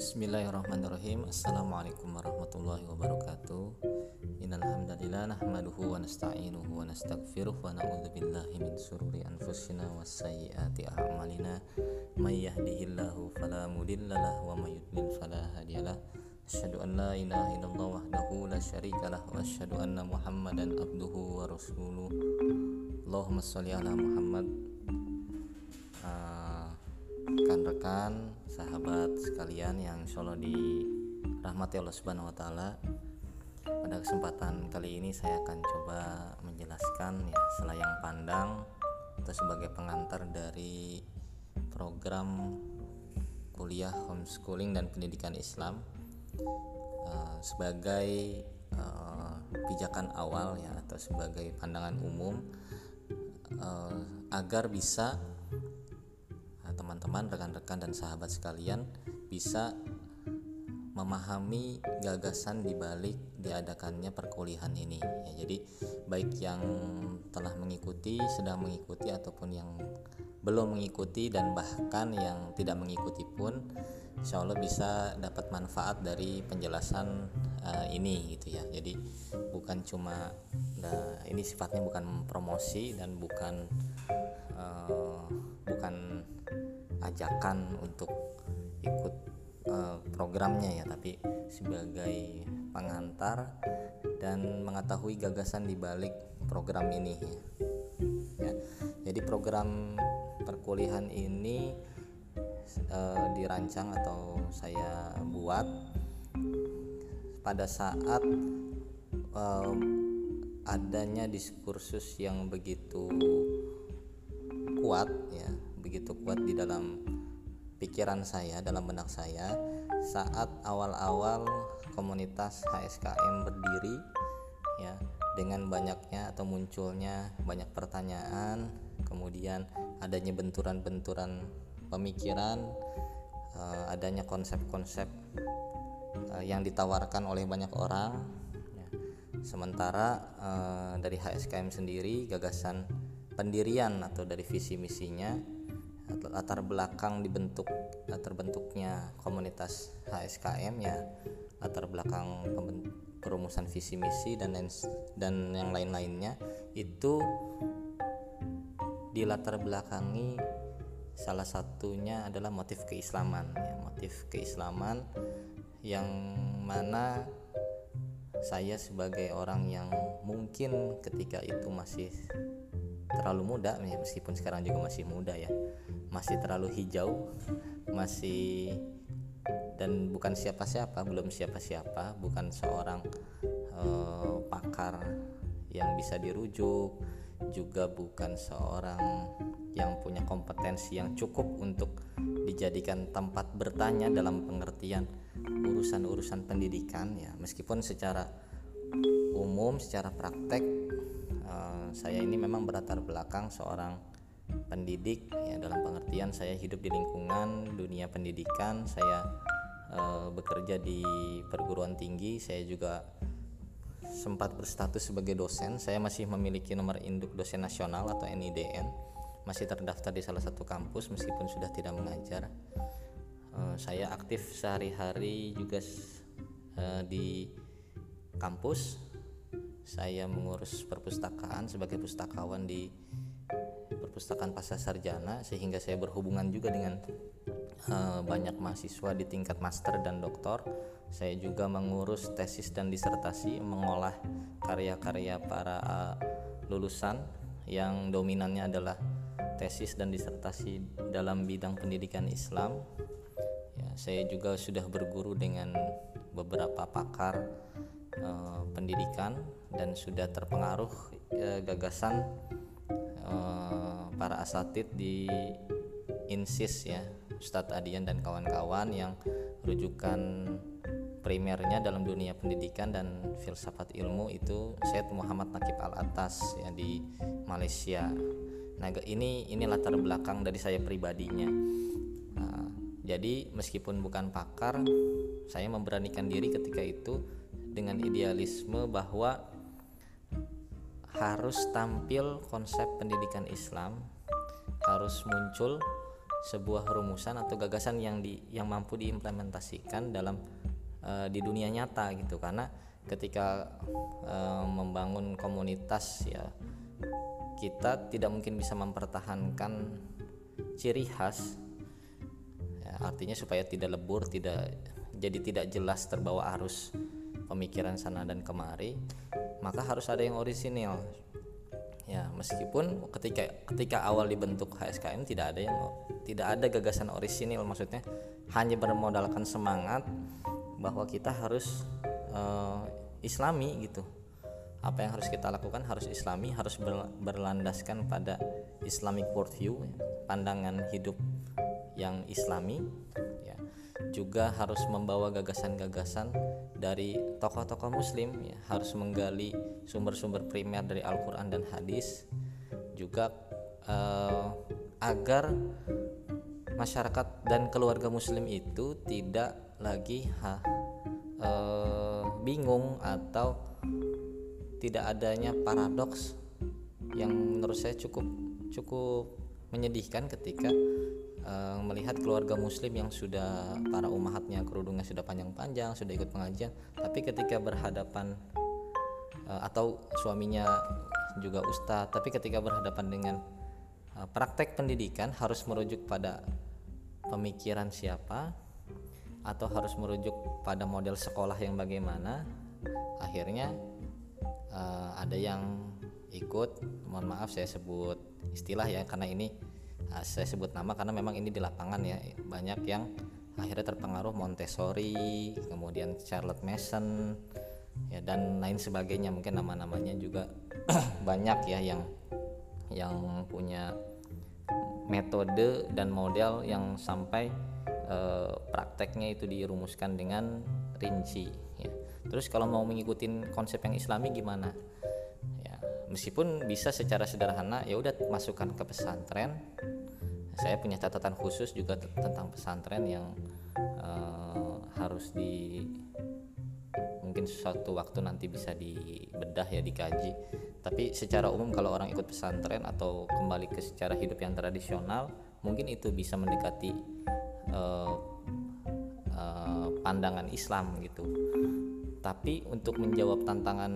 Bismillahirrahmanirrahim. Assalamualaikum warahmatullahi wabarakatuh. Innal hamdalillah nahmaduhu wa nasta'inuhu wa nastaghfiruh wa na'udzu billahi min sururi anfusina was sayyiati a'malina. May yahdihillahu fala mudhillalah wa may yudlil fala hadiyalah Asyhadu an la ilaha illallah wahdahu la syarikalah wa asyhadu anna Muhammadan abduhu wa rasuluh. Allahumma shalli ala Muhammad. Rekan-rekan sahabat sekalian yang insyaallah dirahmati Allah Subhanahu wa taala. Pada kesempatan kali ini saya akan coba menjelaskan ya selayang pandang atau sebagai pengantar dari program kuliah homeschooling dan pendidikan Islam uh, sebagai uh, pijakan awal ya atau sebagai pandangan umum uh, agar bisa teman-teman, rekan-rekan dan sahabat sekalian bisa memahami gagasan di balik diadakannya perkuliahan ini. Ya, jadi baik yang telah mengikuti, sedang mengikuti ataupun yang belum mengikuti dan bahkan yang tidak mengikuti pun insya Allah bisa dapat manfaat dari penjelasan uh, ini gitu ya jadi bukan cuma nah, ini sifatnya bukan promosi dan bukan bukan ajakan untuk ikut uh, programnya ya tapi sebagai pengantar dan mengetahui gagasan di balik program ini ya. ya. Jadi program perkuliahan ini uh, dirancang atau saya buat pada saat uh, adanya diskursus yang begitu kuat ya begitu kuat di dalam pikiran saya, dalam benak saya saat awal-awal komunitas HSKM berdiri ya dengan banyaknya atau munculnya banyak pertanyaan, kemudian adanya benturan-benturan pemikiran, uh, adanya konsep-konsep uh, yang ditawarkan oleh banyak orang. Ya. Sementara uh, dari HSKM sendiri gagasan pendirian atau dari visi misinya latar belakang dibentuk terbentuknya komunitas HSKM ya latar belakang perumusan visi misi dan dan yang lain-lainnya itu dilatar belakangi salah satunya adalah motif keislaman ya. Motif keislaman yang mana saya sebagai orang yang mungkin ketika itu masih terlalu muda meskipun sekarang juga masih muda ya. Masih terlalu hijau masih dan bukan siapa-siapa belum siapa-siapa bukan seorang uh, pakar yang bisa dirujuk juga bukan seorang yang punya kompetensi yang cukup untuk dijadikan tempat bertanya dalam pengertian urusan-urusan pendidikan ya. Meskipun secara umum secara praktek saya ini memang berlatar belakang seorang pendidik ya dalam pengertian saya hidup di lingkungan dunia pendidikan saya e, bekerja di perguruan tinggi saya juga sempat berstatus sebagai dosen. Saya masih memiliki nomor induk dosen nasional atau NIDN masih terdaftar di salah satu kampus meskipun sudah tidak mengajar. E, saya aktif sehari-hari juga e, di kampus saya mengurus perpustakaan sebagai pustakawan di perpustakaan pasca sarjana sehingga saya berhubungan juga dengan uh, banyak mahasiswa di tingkat master dan doktor. Saya juga mengurus tesis dan disertasi, mengolah karya-karya para uh, lulusan yang dominannya adalah tesis dan disertasi dalam bidang pendidikan Islam. Ya, saya juga sudah berguru dengan beberapa pakar uh, pendidikan dan sudah terpengaruh uh, gagasan para asatid di Insis ya Ustadz Adian dan kawan-kawan yang rujukan primernya dalam dunia pendidikan dan filsafat ilmu itu Syed Muhammad Nakib Al Atas ya di Malaysia. Nah ini ini latar belakang dari saya pribadinya. Nah, jadi meskipun bukan pakar, saya memberanikan diri ketika itu dengan idealisme bahwa harus tampil konsep pendidikan Islam harus muncul sebuah rumusan atau gagasan yang di yang mampu diimplementasikan dalam uh, di dunia nyata gitu. Karena ketika uh, membangun komunitas ya kita tidak mungkin bisa mempertahankan ciri khas ya, artinya supaya tidak lebur tidak jadi tidak jelas terbawa arus pemikiran sana dan kemari maka harus ada yang orisinil. Ya meskipun ketika ketika awal dibentuk HSKM tidak ada yang tidak ada gagasan orisinil maksudnya hanya bermodalkan semangat bahwa kita harus uh, islami gitu. Apa yang harus kita lakukan harus islami harus berlandaskan pada islamic worldview pandangan hidup yang islami juga harus membawa gagasan-gagasan dari tokoh-tokoh muslim ya, harus menggali sumber-sumber primer dari Al-Qur'an dan hadis juga uh, agar masyarakat dan keluarga muslim itu tidak lagi ha, uh, bingung atau tidak adanya paradoks yang menurut saya cukup cukup menyedihkan ketika uh, melihat keluarga muslim yang sudah para umahatnya kerudungnya sudah panjang-panjang sudah ikut pengajian tapi ketika berhadapan uh, atau suaminya juga ustadz tapi ketika berhadapan dengan uh, praktek pendidikan harus merujuk pada pemikiran siapa atau harus merujuk pada model sekolah yang bagaimana akhirnya ada yang ikut mohon maaf saya sebut istilah ya karena ini saya sebut nama karena memang ini di lapangan ya banyak yang akhirnya terpengaruh Montessori, kemudian Charlotte Mason, ya dan lain sebagainya mungkin nama-namanya juga banyak ya yang yang punya metode dan model yang sampai eh, prakteknya itu dirumuskan dengan rinci. Ya. Terus kalau mau mengikuti konsep yang Islami gimana? Ya, meskipun bisa secara sederhana ya udah masukkan ke pesantren saya punya catatan khusus juga tentang pesantren yang uh, harus di mungkin suatu waktu nanti bisa dibedah ya dikaji. Tapi secara umum kalau orang ikut pesantren atau kembali ke secara hidup yang tradisional mungkin itu bisa mendekati uh, uh, pandangan Islam gitu. Tapi untuk menjawab tantangan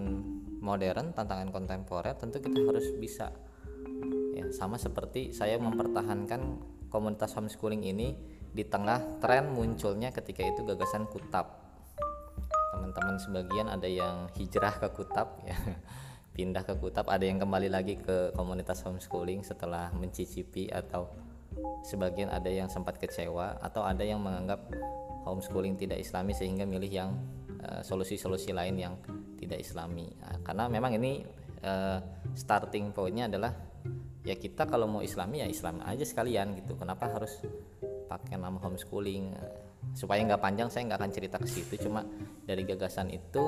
modern tantangan kontemporer tentu kita harus bisa ya sama seperti saya mempertahankan komunitas homeschooling ini di tengah tren munculnya ketika itu gagasan kutab. Teman-teman sebagian ada yang hijrah ke kutab ya. Pindah ke kutab ada yang kembali lagi ke komunitas homeschooling setelah mencicipi atau sebagian ada yang sempat kecewa atau ada yang menganggap homeschooling tidak islami sehingga milih yang eh, solusi-solusi uh, lain yang tidak islami. Nah, karena memang ini uh, starting pointnya adalah ya kita kalau mau islami ya islam aja sekalian gitu. Kenapa harus pakai nama homeschooling? Supaya nggak panjang saya nggak akan cerita ke situ. Cuma dari gagasan itu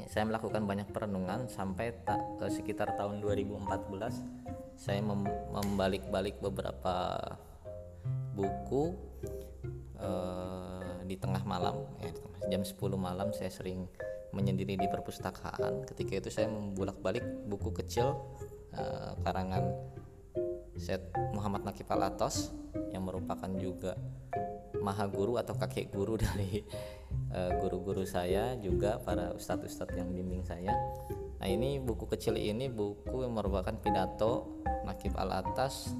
ya, saya melakukan banyak perenungan sampai tak ke sekitar tahun 2014 saya mem membalik-balik beberapa buku uh, di tengah malam ya, jam 10 malam saya sering menyendiri di perpustakaan. Ketika itu saya membulak-balik buku kecil uh, karangan Syed Muhammad Nakif Al-Atos yang merupakan juga maha guru atau kakek guru dari eh, guru-guru uh, saya juga para ustadz-ustadz yang bimbing saya. Nah ini buku kecil ini buku yang merupakan pidato Nakif Al-Atas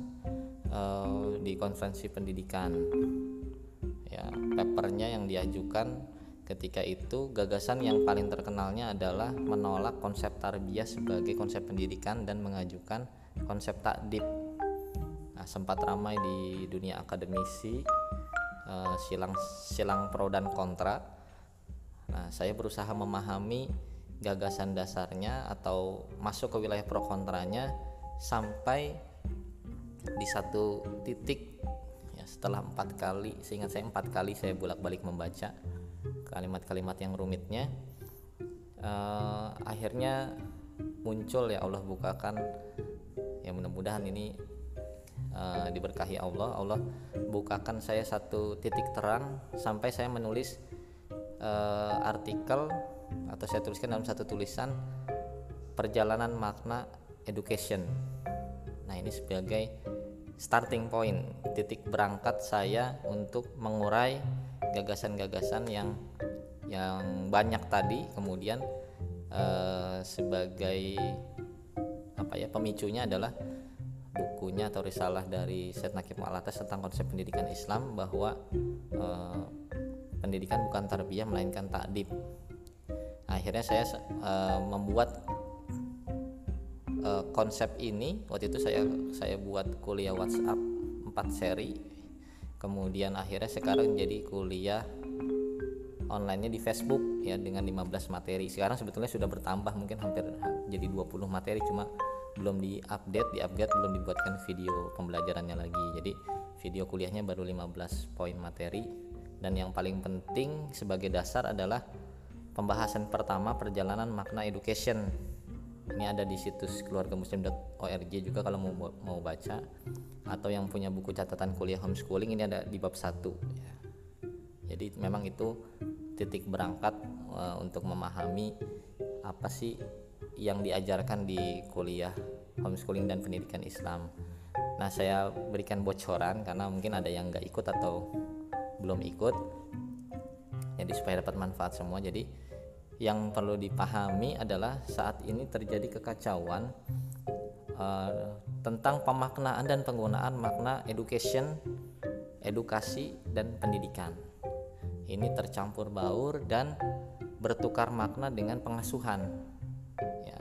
uh, di konferensi pendidikan. Ya, papernya yang diajukan Ketika itu, gagasan yang paling terkenalnya adalah menolak konsep tarbiyah sebagai konsep pendidikan dan mengajukan konsep takdib. Nah, sempat ramai di dunia akademisi uh, silang silang pro dan kontra. Nah, saya berusaha memahami gagasan dasarnya atau masuk ke wilayah pro kontranya sampai di satu titik ya setelah empat kali seingat saya empat kali saya bolak balik membaca kalimat-kalimat yang rumitnya uh, akhirnya muncul ya Allah bukakan. Ya mudah-mudahan ini uh, diberkahi Allah. Allah bukakan saya satu titik terang sampai saya menulis uh, artikel atau saya tuliskan dalam satu tulisan perjalanan makna education. Nah ini sebagai starting point, titik berangkat saya untuk mengurai gagasan-gagasan yang yang banyak tadi kemudian eh, sebagai apa ya pemicunya adalah bukunya atau risalah dari Syed Nakib Malatas tentang konsep pendidikan Islam bahwa eh, pendidikan bukan tarbiyah melainkan takdib. Akhirnya saya eh, membuat eh, konsep ini waktu itu saya saya buat kuliah WhatsApp 4 seri. Kemudian akhirnya sekarang jadi kuliah onlinenya di Facebook ya dengan 15 materi. Sekarang sebetulnya sudah bertambah mungkin hampir jadi 20 materi cuma belum di-update, di-upgrade belum dibuatkan video pembelajarannya lagi. Jadi video kuliahnya baru 15 poin materi dan yang paling penting sebagai dasar adalah pembahasan pertama perjalanan makna education. Ini ada di situs keluargamuslim.org juga kalau mau mau baca atau yang punya buku catatan kuliah homeschooling ini ada di bab 1 ya. Jadi memang itu titik berangkat uh, untuk memahami apa sih yang diajarkan di kuliah homeschooling dan pendidikan Islam. Nah, saya berikan bocoran karena mungkin ada yang nggak ikut atau belum ikut. Jadi supaya dapat manfaat semua. Jadi yang perlu dipahami adalah saat ini terjadi kekacauan uh, tentang pemaknaan dan penggunaan makna education, edukasi dan pendidikan. Ini tercampur baur dan bertukar makna dengan pengasuhan. Ya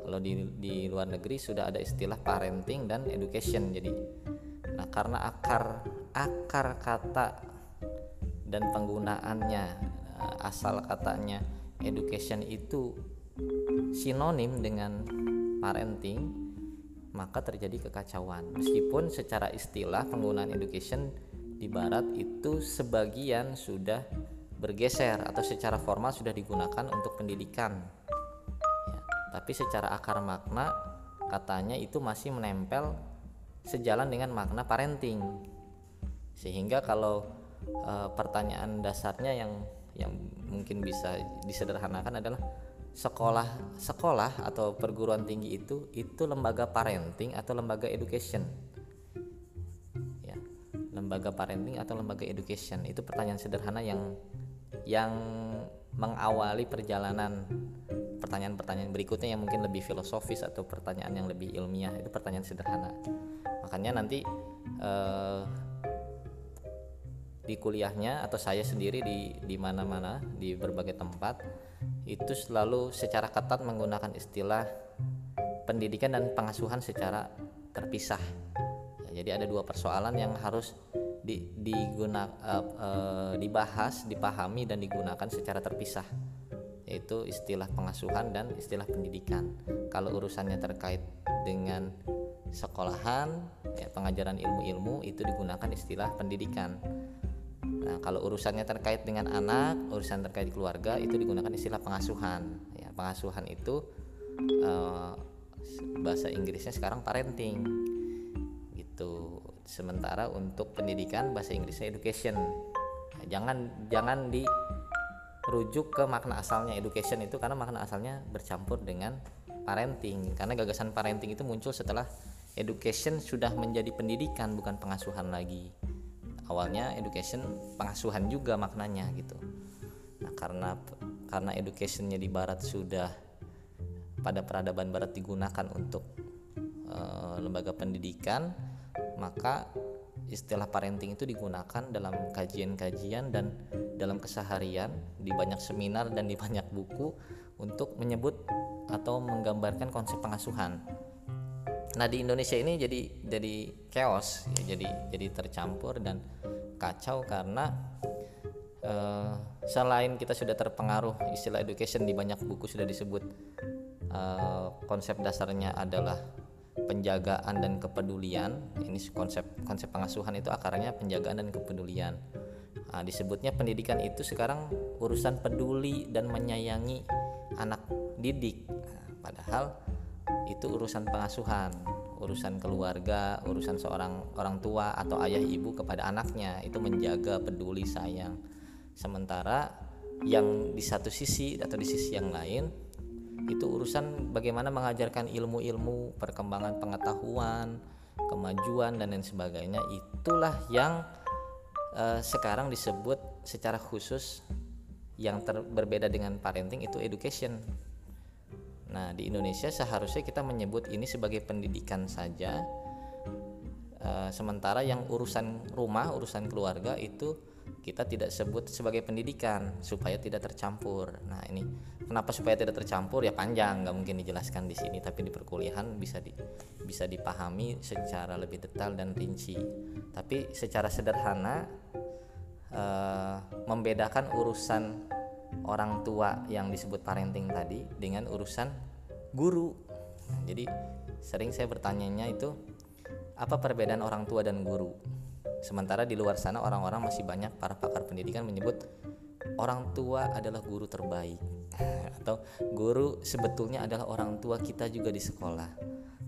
kalau di, di luar negeri sudah ada istilah parenting dan education jadi. Nah karena akar akar kata dan penggunaannya asal katanya education itu sinonim dengan parenting maka terjadi kekacauan. Meskipun secara istilah penggunaan education di barat itu sebagian sudah bergeser atau secara formal sudah digunakan untuk pendidikan. Ya, tapi secara akar makna katanya itu masih menempel sejalan dengan makna parenting. Sehingga kalau e, pertanyaan dasarnya yang yang mungkin bisa disederhanakan adalah sekolah sekolah atau perguruan tinggi itu itu lembaga parenting atau lembaga education. Lembaga parenting atau lembaga education. Itu pertanyaan sederhana yang yang mengawali perjalanan pertanyaan-pertanyaan berikutnya yang mungkin lebih filosofis atau pertanyaan yang lebih ilmiah. Itu pertanyaan sederhana. Makanya nanti eh, di kuliahnya atau saya sendiri di di mana-mana di berbagai tempat itu selalu secara ketat menggunakan istilah pendidikan dan pengasuhan secara terpisah jadi ada dua persoalan yang harus di, diguna, uh, uh, dibahas, dipahami dan digunakan secara terpisah yaitu istilah pengasuhan dan istilah pendidikan. Kalau urusannya terkait dengan sekolahan, ya, pengajaran ilmu-ilmu itu digunakan istilah pendidikan. Nah, kalau urusannya terkait dengan anak, urusan terkait keluarga itu digunakan istilah pengasuhan. Ya, pengasuhan itu uh, bahasa Inggrisnya sekarang parenting. Gitu. Sementara untuk pendidikan bahasa Inggrisnya education. Nah, jangan jangan dirujuk ke makna asalnya. Education itu karena makna asalnya bercampur dengan parenting. Karena gagasan parenting itu muncul setelah education sudah menjadi pendidikan bukan pengasuhan lagi awalnya education pengasuhan juga maknanya gitu nah karena karena educationnya di barat sudah pada peradaban barat digunakan untuk uh, lembaga pendidikan maka istilah parenting itu digunakan dalam kajian-kajian dan dalam keseharian di banyak seminar dan di banyak buku untuk menyebut atau menggambarkan konsep pengasuhan. Nah di Indonesia ini jadi jadi chaos ya jadi jadi tercampur dan kacau karena uh, selain kita sudah terpengaruh istilah education di banyak buku sudah disebut uh, konsep dasarnya adalah penjagaan dan kepedulian. Ini konsep konsep pengasuhan itu akarnya penjagaan dan kepedulian. Nah, disebutnya pendidikan itu sekarang urusan peduli dan menyayangi anak didik. Nah, padahal itu urusan pengasuhan urusan keluarga urusan seorang orang tua atau ayah ibu kepada anaknya. Itu menjaga peduli sayang. Sementara yang di satu sisi atau di sisi yang lain itu urusan bagaimana mengajarkan ilmu-ilmu perkembangan pengetahuan kemajuan dan lain sebagainya. Itulah yang uh, sekarang disebut secara khusus yang berbeda dengan parenting itu education. Nah, di Indonesia seharusnya kita menyebut ini sebagai pendidikan saja. Uh, sementara yang urusan rumah, urusan keluarga itu kita tidak sebut sebagai pendidikan supaya tidak tercampur. Nah, ini kenapa supaya tidak tercampur ya panjang, nggak mungkin dijelaskan di sini, tapi di perkuliahan bisa di bisa dipahami secara lebih detail dan rinci. Tapi secara sederhana uh, membedakan urusan orang tua yang disebut parenting tadi dengan urusan guru. jadi sering saya bertanyanya itu apa perbedaan orang tua dan guru? Sementara di luar sana orang-orang masih banyak para pakar pendidikan menyebut orang tua adalah guru terbaik atau guru sebetulnya adalah orang tua kita juga di sekolah.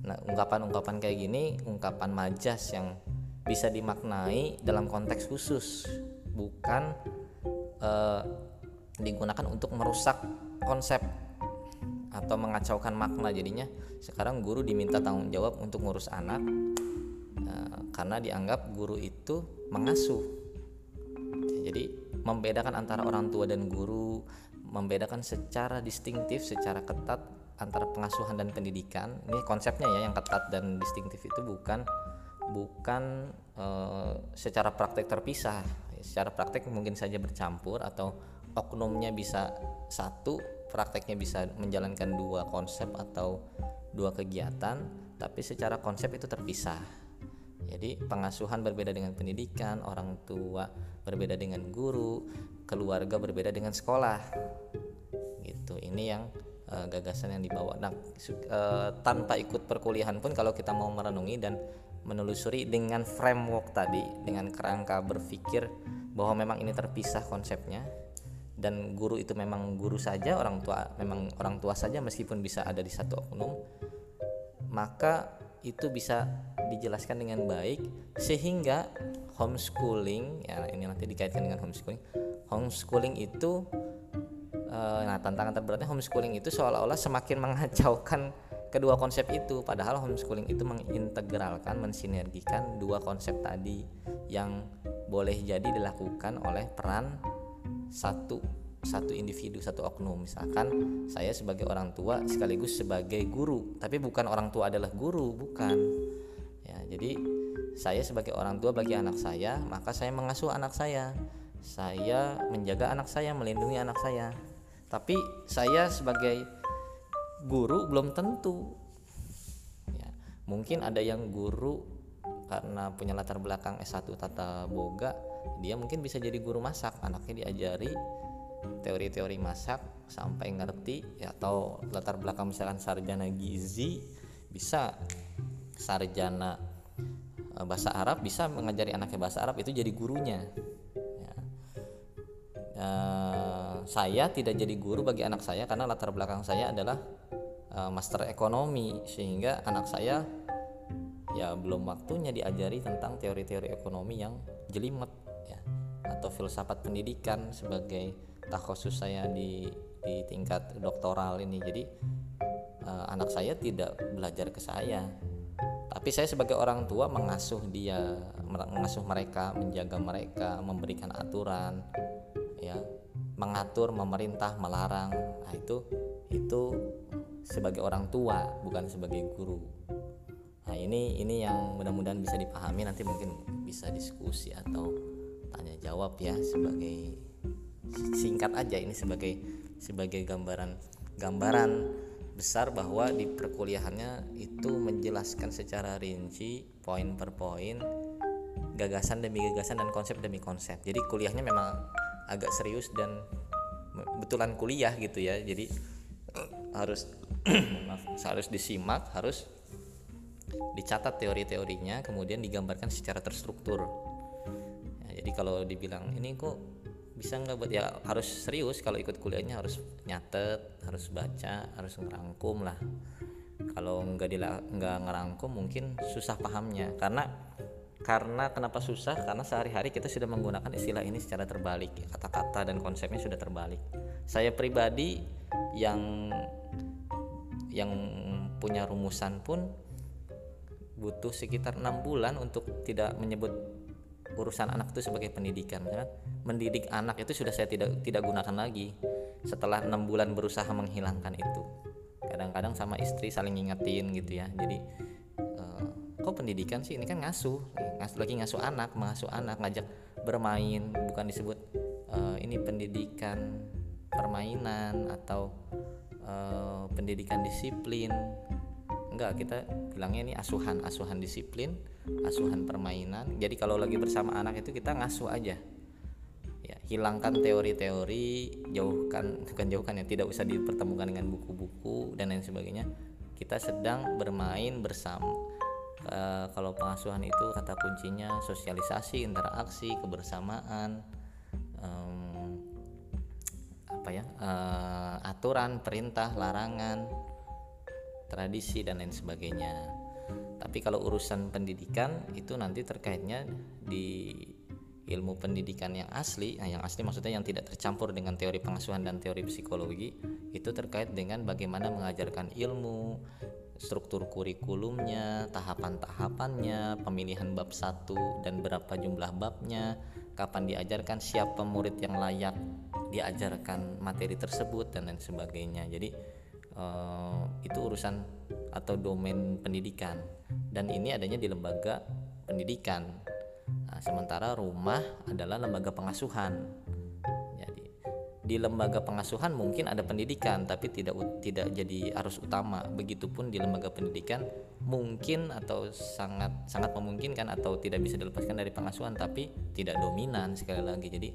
Nah, ungkapan-ungkapan kayak gini ungkapan majas yang bisa dimaknai dalam konteks khusus, bukan uh, digunakan untuk merusak konsep atau mengacaukan makna jadinya. Sekarang guru diminta tanggung jawab untuk ngurus anak uh, karena dianggap guru itu mengasuh. Jadi membedakan antara orang tua dan guru membedakan secara distintif secara ketat antara pengasuhan dan pendidikan. Ini konsepnya ya yang ketat dan distintif itu bukan bukan uh, secara praktek terpisah. Secara praktek mungkin saja bercampur atau oknumnya bisa satu prakteknya bisa menjalankan dua konsep atau dua kegiatan tapi secara konsep itu terpisah. Jadi pengasuhan berbeda dengan pendidikan orang tua berbeda dengan guru keluarga berbeda dengan sekolah. Gitu ini yang uh, gagasan yang dibawa. Nah uh, tanpa ikut perkuliahan pun kalau kita mau merenungi dan menelusuri dengan framework tadi dengan kerangka berpikir bahwa memang ini terpisah konsepnya dan guru itu memang guru saja orang tua memang orang tua saja meskipun bisa ada di satu oknum maka itu bisa dijelaskan dengan baik sehingga homeschooling ya ini nanti dikaitkan dengan homeschooling homeschooling itu eh, nah tantangan terberatnya homeschooling itu seolah-olah semakin mengacaukan kedua konsep itu. Padahal homeschooling itu mengintegralkan mensinergikan dua konsep tadi yang boleh jadi dilakukan oleh peran satu satu individu satu oknum. Misalkan saya sebagai orang tua sekaligus sebagai guru tapi bukan orang tua adalah guru bukan. Ya jadi saya sebagai orang tua bagi anak saya maka saya mengasuh anak saya. Saya menjaga anak saya melindungi anak saya. Tapi saya sebagai guru belum tentu. Ya, mungkin ada yang guru karena punya latar belakang S1 tata boga dia mungkin bisa jadi guru masak anaknya diajari teori-teori masak sampai ngerti ya, atau latar belakang misalkan sarjana gizi bisa sarjana e, bahasa Arab bisa mengajari anaknya bahasa Arab itu jadi gurunya ya. e, saya tidak jadi guru bagi anak saya karena latar belakang saya adalah e, master ekonomi sehingga anak saya ya belum waktunya diajari tentang teori-teori ekonomi yang jelimet atau filsafat pendidikan sebagai takhusus saya di di tingkat doktoral ini. Jadi uh, anak saya tidak belajar ke saya. Tapi saya sebagai orang tua mengasuh dia mengasuh mereka menjaga mereka memberikan aturan ya mengatur memerintah melarang. Nah itu itu sebagai orang tua bukan sebagai guru. Nah ini ini yang mudah-mudahan bisa dipahami nanti mungkin bisa diskusi atau tanya jawab ya sebagai singkat aja ini sebagai sebagai gambaran gambaran besar bahwa di perkuliahannya itu menjelaskan secara rinci poin per poin gagasan demi gagasan dan konsep demi konsep. Jadi kuliahnya memang agak serius dan betulan kuliah gitu ya. Jadi harus harus disimak harus dicatat teori-teorinya kemudian digambarkan secara terstruktur jadi kalau dibilang ini kok bisa nggak buat ya harus serius kalau ikut kuliahnya harus nyatet harus baca harus ngerangkum lah. Kalau nggak nggak ngerangkum mungkin susah pahamnya. Karena karena kenapa susah? Karena sehari-hari kita sudah menggunakan istilah ini secara terbalik kata-kata dan konsepnya sudah terbalik. Saya pribadi yang yang punya rumusan pun butuh sekitar enam bulan untuk tidak menyebut urusan anak itu sebagai pendidikan. Karena mendidik anak itu sudah saya tidak tidak gunakan lagi setelah enam bulan berusaha menghilangkan itu. Kadang-kadang sama istri saling ngingetin gitu ya. Jadi uh, kok pendidikan sih? Ini kan ngasuh. Ngasuh lagi ngasuh anak mengasuh anak ngajak bermain. Bukan disebut uh, ini pendidikan permainan atau uh, pendidikan disiplin. Enggak kita bilangnya ini asuhan asuhan disiplin asuhan permainan. Jadi kalau lagi bersama anak itu kita ngasuh aja. Ya hilangkan teori-teori jauhkan bukan jauhkan ya tidak usah dipertemukan dengan buku-buku dan lain sebagainya. Kita sedang bermain bersama. E, kalau pengasuhan itu kata kuncinya sosialisasi interaksi kebersamaan um, apa ya e, aturan perintah larangan tradisi dan lain sebagainya. Tapi kalau urusan pendidikan itu nanti terkaitnya di ilmu pendidikan yang asli, nah yang asli maksudnya yang tidak tercampur dengan teori pengasuhan dan teori psikologi, itu terkait dengan bagaimana mengajarkan ilmu, struktur kurikulumnya, tahapan-tahapannya, pemilihan bab satu dan berapa jumlah babnya, kapan diajarkan, siapa murid yang layak diajarkan materi tersebut dan lain sebagainya. Jadi uh, itu urusan atau domain pendidikan. Dan ini adanya di lembaga pendidikan. Nah, sementara rumah adalah lembaga pengasuhan. Jadi di lembaga pengasuhan mungkin ada pendidikan tapi tidak tidak jadi arus utama. Begitupun di lembaga pendidikan mungkin atau sangat sangat memungkinkan atau tidak bisa dilepaskan dari pengasuhan tapi tidak dominan sekali lagi. Jadi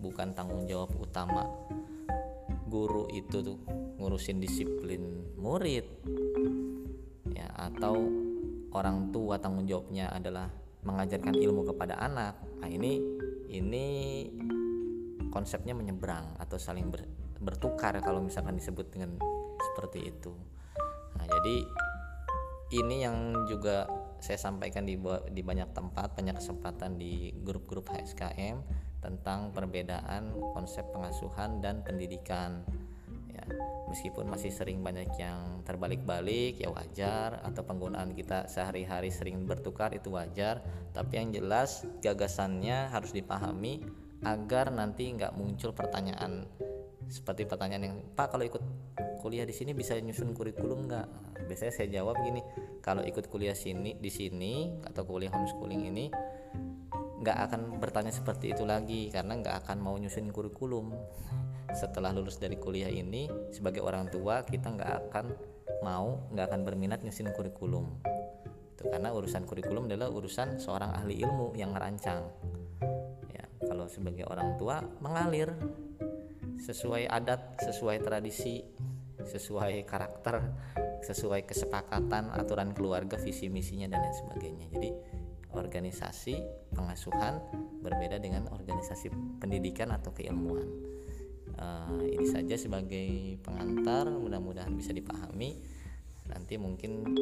bukan tanggung jawab utama. Guru itu tuh ngurusin disiplin murid ya atau orang tua tanggung jawabnya adalah mengajarkan ilmu kepada anak. Nah ini ini konsepnya menyeberang atau saling ber, bertukar kalau misalkan disebut dengan seperti itu. Nah jadi ini yang juga saya sampaikan di di banyak tempat banyak kesempatan di grup-grup HSKM tentang perbedaan konsep pengasuhan dan pendidikan ya. Meskipun masih sering banyak yang terbalik-balik ya wajar atau penggunaan kita sehari-hari sering bertukar itu wajar. Tapi yang jelas gagasannya harus dipahami agar nanti nggak muncul pertanyaan seperti pertanyaan yang Pak kalau ikut kuliah di sini bisa nyusun kurikulum nggak? Biasanya saya jawab gini kalau ikut kuliah sini di sini atau kuliah homeschooling ini nggak akan bertanya seperti itu lagi karena nggak akan mau nyusun kurikulum. Setelah lulus dari kuliah ini sebagai orang tua kita nggak akan mau nggak akan berminat nyusun kurikulum. Itu karena urusan kurikulum adalah urusan seorang ahli ilmu yang merancang. Ya kalau sebagai orang tua mengalir. Sesuai adat sesuai tradisi sesuai karakter sesuai kesepakatan aturan keluarga visi misinya dan lain sebagainya. Jadi organisasi pengasuhan berbeda dengan organisasi pendidikan atau keilmuan. Uh, ini saja sebagai pengantar, mudah-mudahan bisa dipahami. Nanti mungkin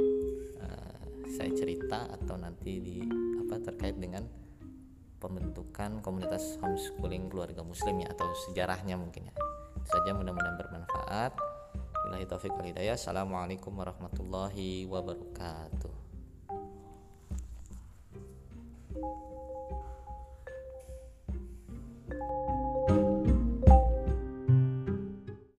uh, saya cerita atau nanti di apa terkait dengan pembentukan komunitas homeschooling keluarga muslim ya atau sejarahnya mungkin ya. Itu saja mudah-mudahan bermanfaat. Wabillahi taufiq wal hidayah. Assalamualaikum warahmatullahi wabarakatuh.